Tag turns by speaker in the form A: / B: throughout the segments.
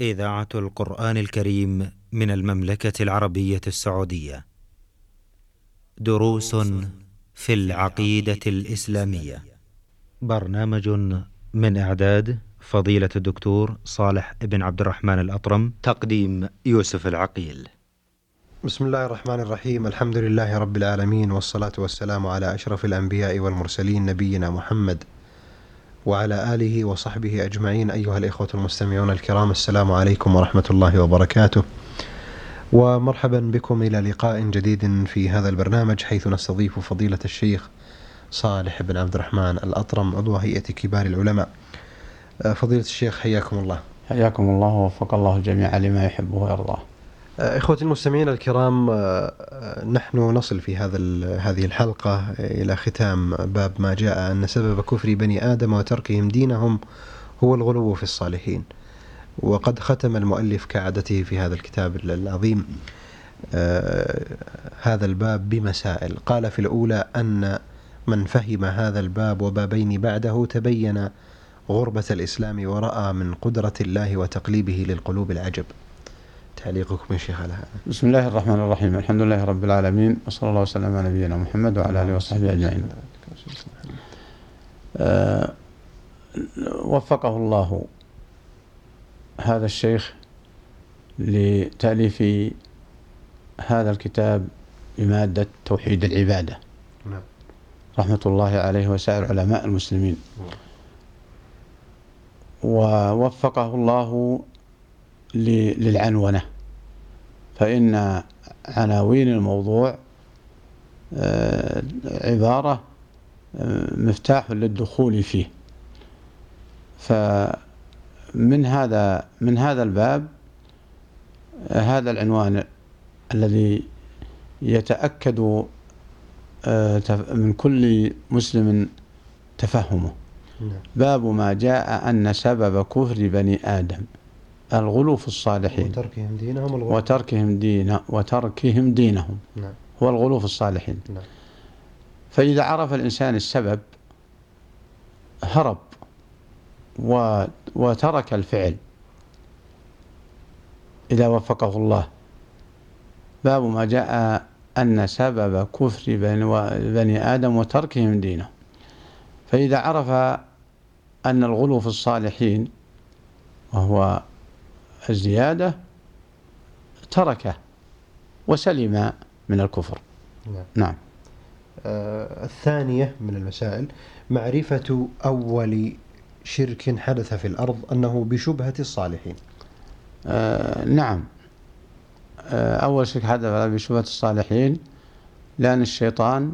A: إذاعة القرآن الكريم من المملكة العربية السعودية. دروس في العقيدة الإسلامية. برنامج من إعداد فضيلة الدكتور صالح بن عبد الرحمن الأطرم، تقديم يوسف العقيل.
B: بسم الله الرحمن الرحيم الحمد لله رب العالمين والصلاة والسلام على أشرف الأنبياء والمرسلين نبينا محمد وعلى آله وصحبه أجمعين. أيها الإخوة المستمعون الكرام السلام عليكم ورحمة الله وبركاته. ومرحبا بكم إلى لقاء جديد في هذا البرنامج حيث نستضيف فضيلة الشيخ صالح بن عبد الرحمن الأطرم عضو هيئة كبار العلماء. فضيلة الشيخ حياكم الله.
C: حياكم الله ووفق الله الجميع لما يحبه ويرضاه.
B: إخوتي المستمعين الكرام نحن نصل في هذا هذه الحلقة إلى ختام باب ما جاء أن سبب كفر بني آدم وتركهم دينهم هو الغلو في الصالحين. وقد ختم المؤلف كعادته في هذا الكتاب العظيم هذا الباب بمسائل. قال في الأولى أن من فهم هذا الباب وبابين بعده تبين غربة الإسلام ورأى من قدرة الله وتقليبه للقلوب العجب. تعليقكم يا شيخ على هذا.
C: بسم الله الرحمن الرحيم. الحمد لله رب العالمين وصلى الله وسلم على نبينا محمد وعلى آله وصحبه أجمعين. أه وفقه الله هذا الشيخ لتأليف هذا الكتاب بمادة توحيد العبادة.
B: نعم.
C: رحمة الله عليه وسائر علماء المسلمين. ووفقه الله للعنونة. فإن عناوين الموضوع عبارة مفتاح للدخول فيه. فمن هذا من هذا الباب هذا العنوان الذي يتأكد من كل مسلم تفهمه. باب ما جاء أن سبب كفر بني آدم. الغلو في الصالحين.
B: وتركهم دينهم الغلو.
C: وتركهم دين وتركهم دينهم.
B: نعم.
C: هو الغلو في الصالحين.
B: نعم.
C: فإذا عرف الإنسان السبب هرب و وترك الفعل. إذا وفقه الله. باب ما جاء أن سبب كفر بني آدم وتركهم دينهم. فإذا عرف أن الغلو في الصالحين وهو الزيادة تركه وسلم من الكفر.
B: نعم.
C: نعم.
B: آه الثانية من المسائل معرفة أول شرك حدث في الأرض أنه بشبهة الصالحين.
C: آه نعم. آه أول شرك حدث بشبهة الصالحين لأن الشيطان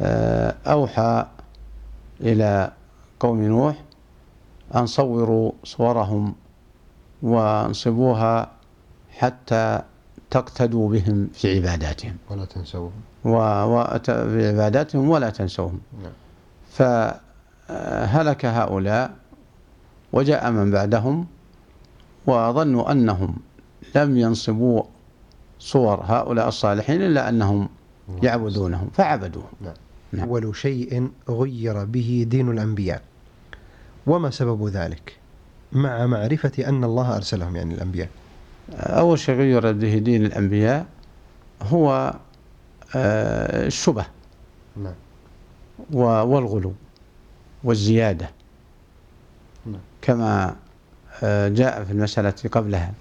C: آه أوحى إلى قوم نوح أن صوروا صورهم وانصبوها حتى تقتدوا بهم في عباداتهم.
B: ولا تنسوهم.
C: و... و... في عباداتهم ولا تنسوهم.
B: نعم.
C: فهلك هؤلاء وجاء من بعدهم وظنوا أنهم لم ينصبوا صور هؤلاء الصالحين إلا أنهم يعبدونهم فعبدوهم.
B: نعم.
C: نعم.
B: أول شيء غير به دين الأنبياء. وما سبب ذلك؟ مع معرفة أن الله أرسلهم يعني الأنبياء.
C: أول شيء غير به دين الأنبياء هو آه، الشبه
B: نعم.
C: والغلو والزيادة.
B: نعم.
C: كما آه، جاء في المسألة قبلها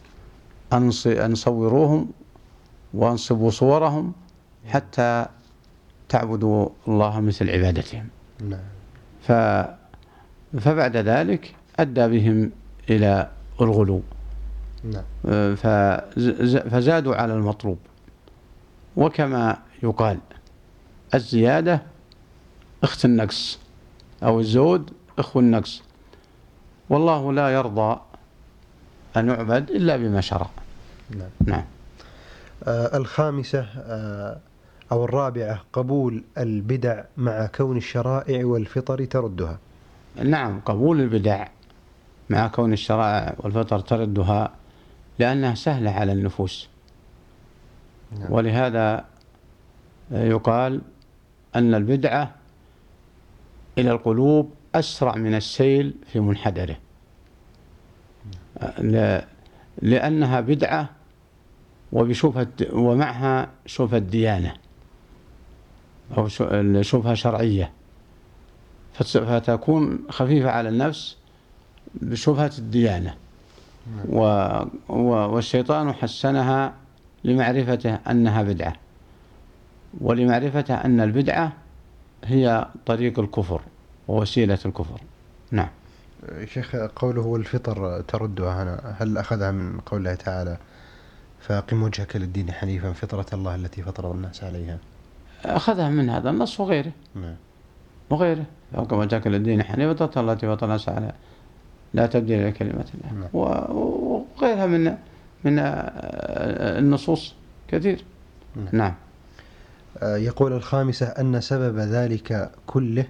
C: أنص- أن صوروهم وأنصبوا صورهم حتى تعبدوا الله مثل عبادتهم.
B: نعم.
C: ف فبعد ذلك أدى بهم إلى الغلو.
B: نعم.
C: فز- فزادوا على المطلوب. وكما يقال الزيادة إخت النقص أو الزود إخو النقص. والله لا يرضى أن يعبد إلا بما شرع.
B: نعم.
C: نعم.
B: آه الخامسة آه أو الرابعة قبول البدع مع كون الشرائع والفطر تردها.
C: نعم قبول البدع. مع كون الشرائع والفطر تردها لأنها سهلة على النفوس.
B: نعم.
C: ولهذا يقال أن البدعة إلى القلوب أسرع من السيل في منحدره. لا- لأنها بدعة وبشبهة ومعها شبهة ديانة أو شبهة شرعية. فتكون خفيفة على النفس بشبهة الديانة. و والشيطان حسنها لمعرفته أنها بدعة. ولمعرفته أن البدعة هي طريق الكفر ووسيلة الكفر. نعم.
B: شيخ قوله والفطر تردها هنا. هل أخذها من قوله تعالى فأقم وجهك للدين حنيفا فطرة الله التي فطر الناس عليها؟
C: أخذها من هذا النص وغيره. نعم. وغيره. فأقم وجهك للدين حنيفا فطرة الله التي فطر الناس عليها. لا تبديل لكلمات الله نعم. وغيرها من من النصوص كثير نعم, نعم.
B: آه، يقول الخامسة أن سبب ذلك كله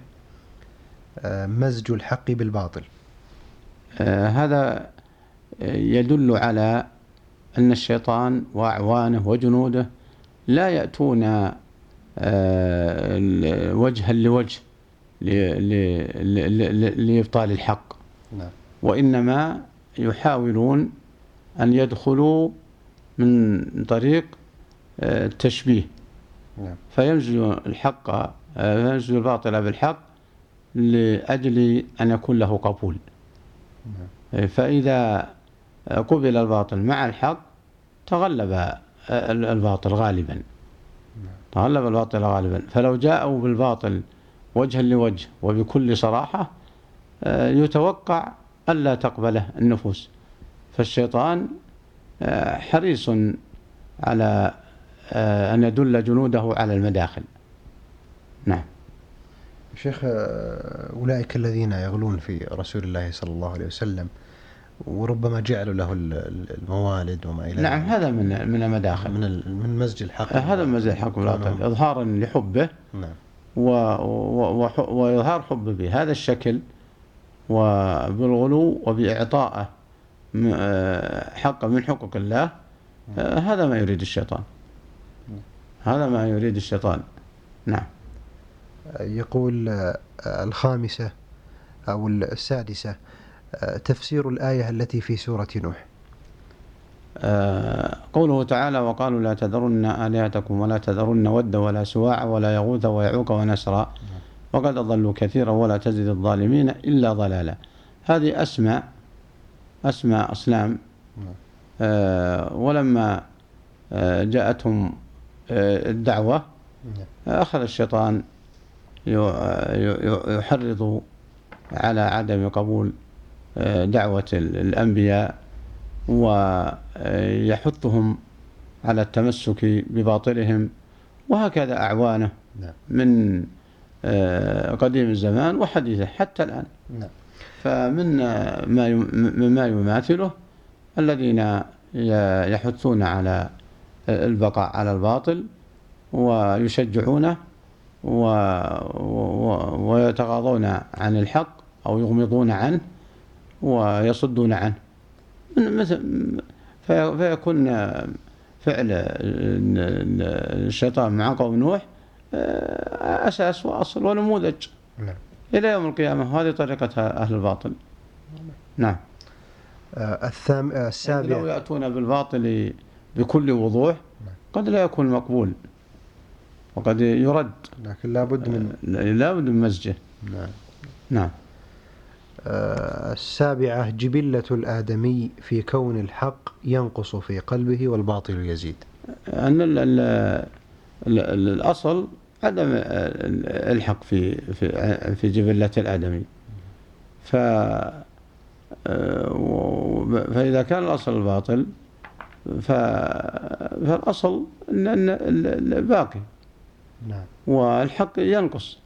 B: آه، مزج الحق بالباطل
C: آه، هذا يدل على أن الشيطان وأعوانه وجنوده لا يأتون وجها لوجه لإبطال الحق نعم. وإنما يحاولون أن يدخلوا من طريق التشبيه نعم. فيمزج الحق يمزج الباطل بالحق لأجل أن يكون له قبول نعم. فإذا قبل الباطل مع الحق تغلب الباطل غالبا نعم. تغلب الباطل غالبا فلو جاءوا بالباطل وجها لوجه وبكل صراحة يتوقع ألا تقبله النفوس. فالشيطان حريص على آه، أن يدل جنوده على المداخل. نعم.
B: شيخ آه، أولئك الذين يغلون في رسول الله صلى الله عليه وسلم وربما جعلوا له الموالد وما إلى
C: نعم هذا من من المداخل.
B: من من مزج الحق.
C: آه، هذا مزج الحق والباطل إظهارا لحبه نعم. و و وإظهار حبه بهذا الشكل وبالغلو وبإعطائه حق من حقوق الله هذا ما يريد الشيطان. هذا ما يريد الشيطان. نعم.
B: يقول آه، الخامسة أو السادسة آه، تفسير الآية التي في سورة نوح.
C: آه، قوله تعالى وقالوا لا تذرن آلهتكم ولا تذرن ود ولا سواع ولا يغوث ويعوق ونسرا. وقد أضلوا كثيرا ولا تزد الظالمين إلا ضلالا هذه أسماء أسماء أصنام ولما جاءتهم آه، الدعوة نعم. أخذ الشيطان يحرض على عدم قبول آه، دعوة الأنبياء ويحثهم على التمسك بباطلهم وهكذا أعوانه نعم. من آه، قديم الزمان وحديثه حتى الآن نعم. فمن ما مما يماثله الذين يحثون على البقاء على الباطل ويشجعونه و... و... ويتغاضون عن الحق أو يغمضون عنه ويصدون عنه مثل في... فيكون فعل الشيطان مع قوم نوح آه، أساس وأصل ونموذج. نعم. إلى يوم القيامة. هذه طريقة أهل الباطل. نعم.
B: آه، الثام السابع.
C: لو يأتون بالباطل بكل وضوح قد لا يكون مقبول. وقد يرد.
B: لكن لابد من
C: لابد من مسجه
B: نعم.
C: نعم.
B: آه السابعة جبلة الآدمي في كون الحق ينقص في قلبه والباطل يزيد.
C: أن الأصل عدم الحق في في في جبلة الآدمي ف آه، فإذا كان الأصل الباطل فالأصل أن الباقي نعم. والحق ينقص.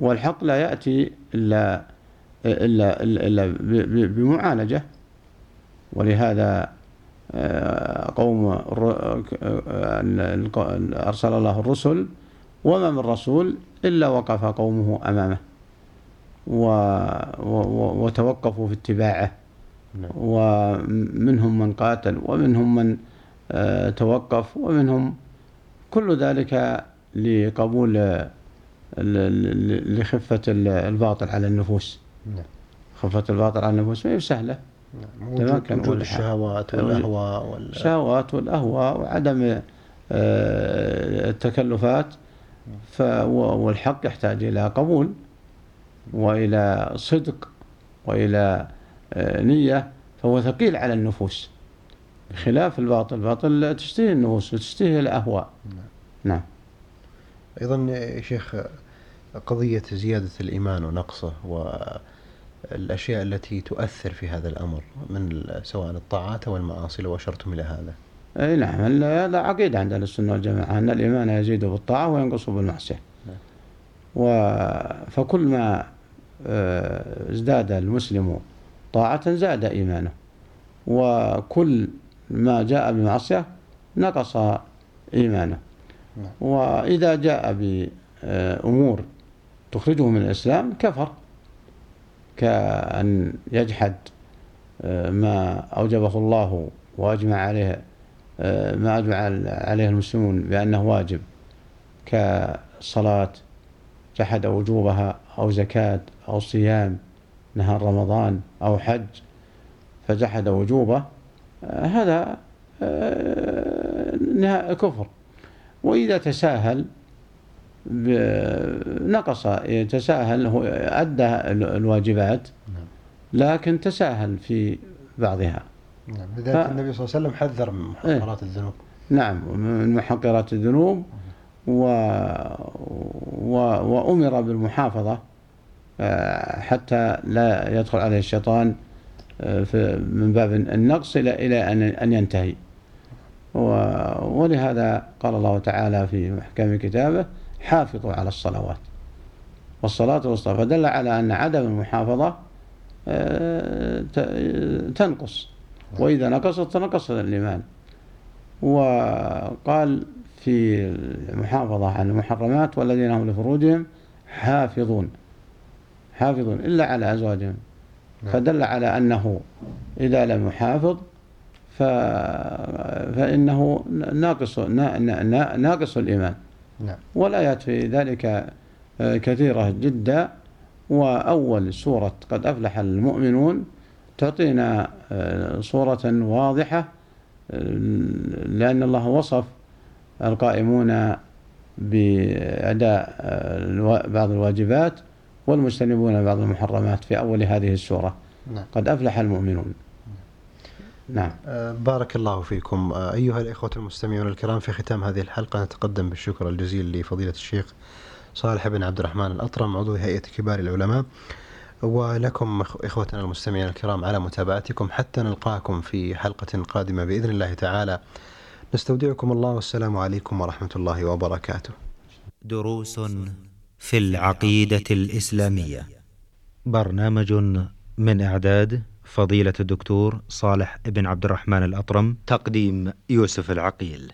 C: والحق لا يأتي إلا إلا إلا بمعالجة. ولهذا قوم أرسل الله الرسل وما من رسول إلا وقف قومه أمامه وتوقفوا في اتباعه نعم. ومنهم من قاتل ومنهم من آه، توقف ومنهم كل ذلك لقبول لخفة الباطل على النفوس نعم. خفة الباطل على النفوس ما هي سهلة
B: تمكن وجود الشهوات والأهواء
C: وال... الشهوات والأهواء وعدم آه، التكلفات والحق يحتاج إلى قبول وإلى صدق وإلى آه، نية فهو ثقيل على النفوس. بخلاف الباطل الباطل تشتهي النفوس وتشتهي الأهواء. نعم, نعم.
B: أيضا يا شيخ قضية زيادة الإيمان ونقصه والأشياء التي تؤثر في هذا الأمر من سواء الطاعات أو المعاصي لو أشرتم إلى هذا
C: أي نعم هذا عقيدة عند السنة والجماعة أن الإيمان يزيد بالطاعة وينقص بالمعصية نعم. و فكل ما آه، ازداد المسلم طاعة زاد إيمانه وكل ما جاء بمعصية نقص إيمانه نعم. وإذا جاء بأمور تخرجه من الإسلام كفر كأن يجحد آه، ما أوجبه الله وأجمع عليه آه، ما أجمع عليه المسلمون بأنه واجب كصلاة جحد وجوبها أو زكاة أو صيام نهار رمضان أو حج فجحد وجوبه آه، هذا كفر. وإذا تساهل نقص يتساهل هو أدى الواجبات نعم. لكن تساهل في بعضها
B: نعم لذلك ف... النبي صلى الله عليه وسلم حذر من محقرات إيه؟ الذنوب
C: نعم من محقرات الذنوب و... و... وأمر بالمحافظة آه، حتى لا يدخل عليه الشيطان آه، في من باب النقص إلى إلى أن أن ينتهي ولهذا قال الله تعالى في محكم كتابه حافظوا على الصلوات. والصلاة الوسطى فدل على أن عدم المحافظة آه، تنقص. وإذا نقصت تنقص الإيمان. وقال في المحافظة على المحرمات والذين هم لفروجهم حافظون. حافظون إلا على أزواجهم. نعم. فدل على أنه إذا لم يحافظ فإنه ناقص ناقص الإيمان. نعم. والآيات في ذلك آه، كثيرة جدا وأول سورة قد أفلح المؤمنون تعطينا آه، صورة واضحة آه، لأن الله وصف القائمون بأداء بعض الواجبات والمجتنبون بعض المحرمات في أول هذه السورة نعم. قد أفلح المؤمنون
B: نعم. آه، بارك الله فيكم. آه، أيها الإخوة المستمعون الكرام في ختام هذه الحلقة نتقدم بالشكر الجزيل لفضيلة الشيخ صالح بن عبد الرحمن الأطرم عضو هيئة كبار العلماء. ولكم إخوتنا المستمعين الكرام على متابعتكم حتى نلقاكم في حلقة قادمة بإذن الله تعالى. نستودعكم الله والسلام عليكم ورحمة الله وبركاته.
A: دروس في العقيدة الإسلامية. برنامج من إعداد فضيلة الدكتور صالح بن عبد الرحمن الأطرم تقديم يوسف العقيل.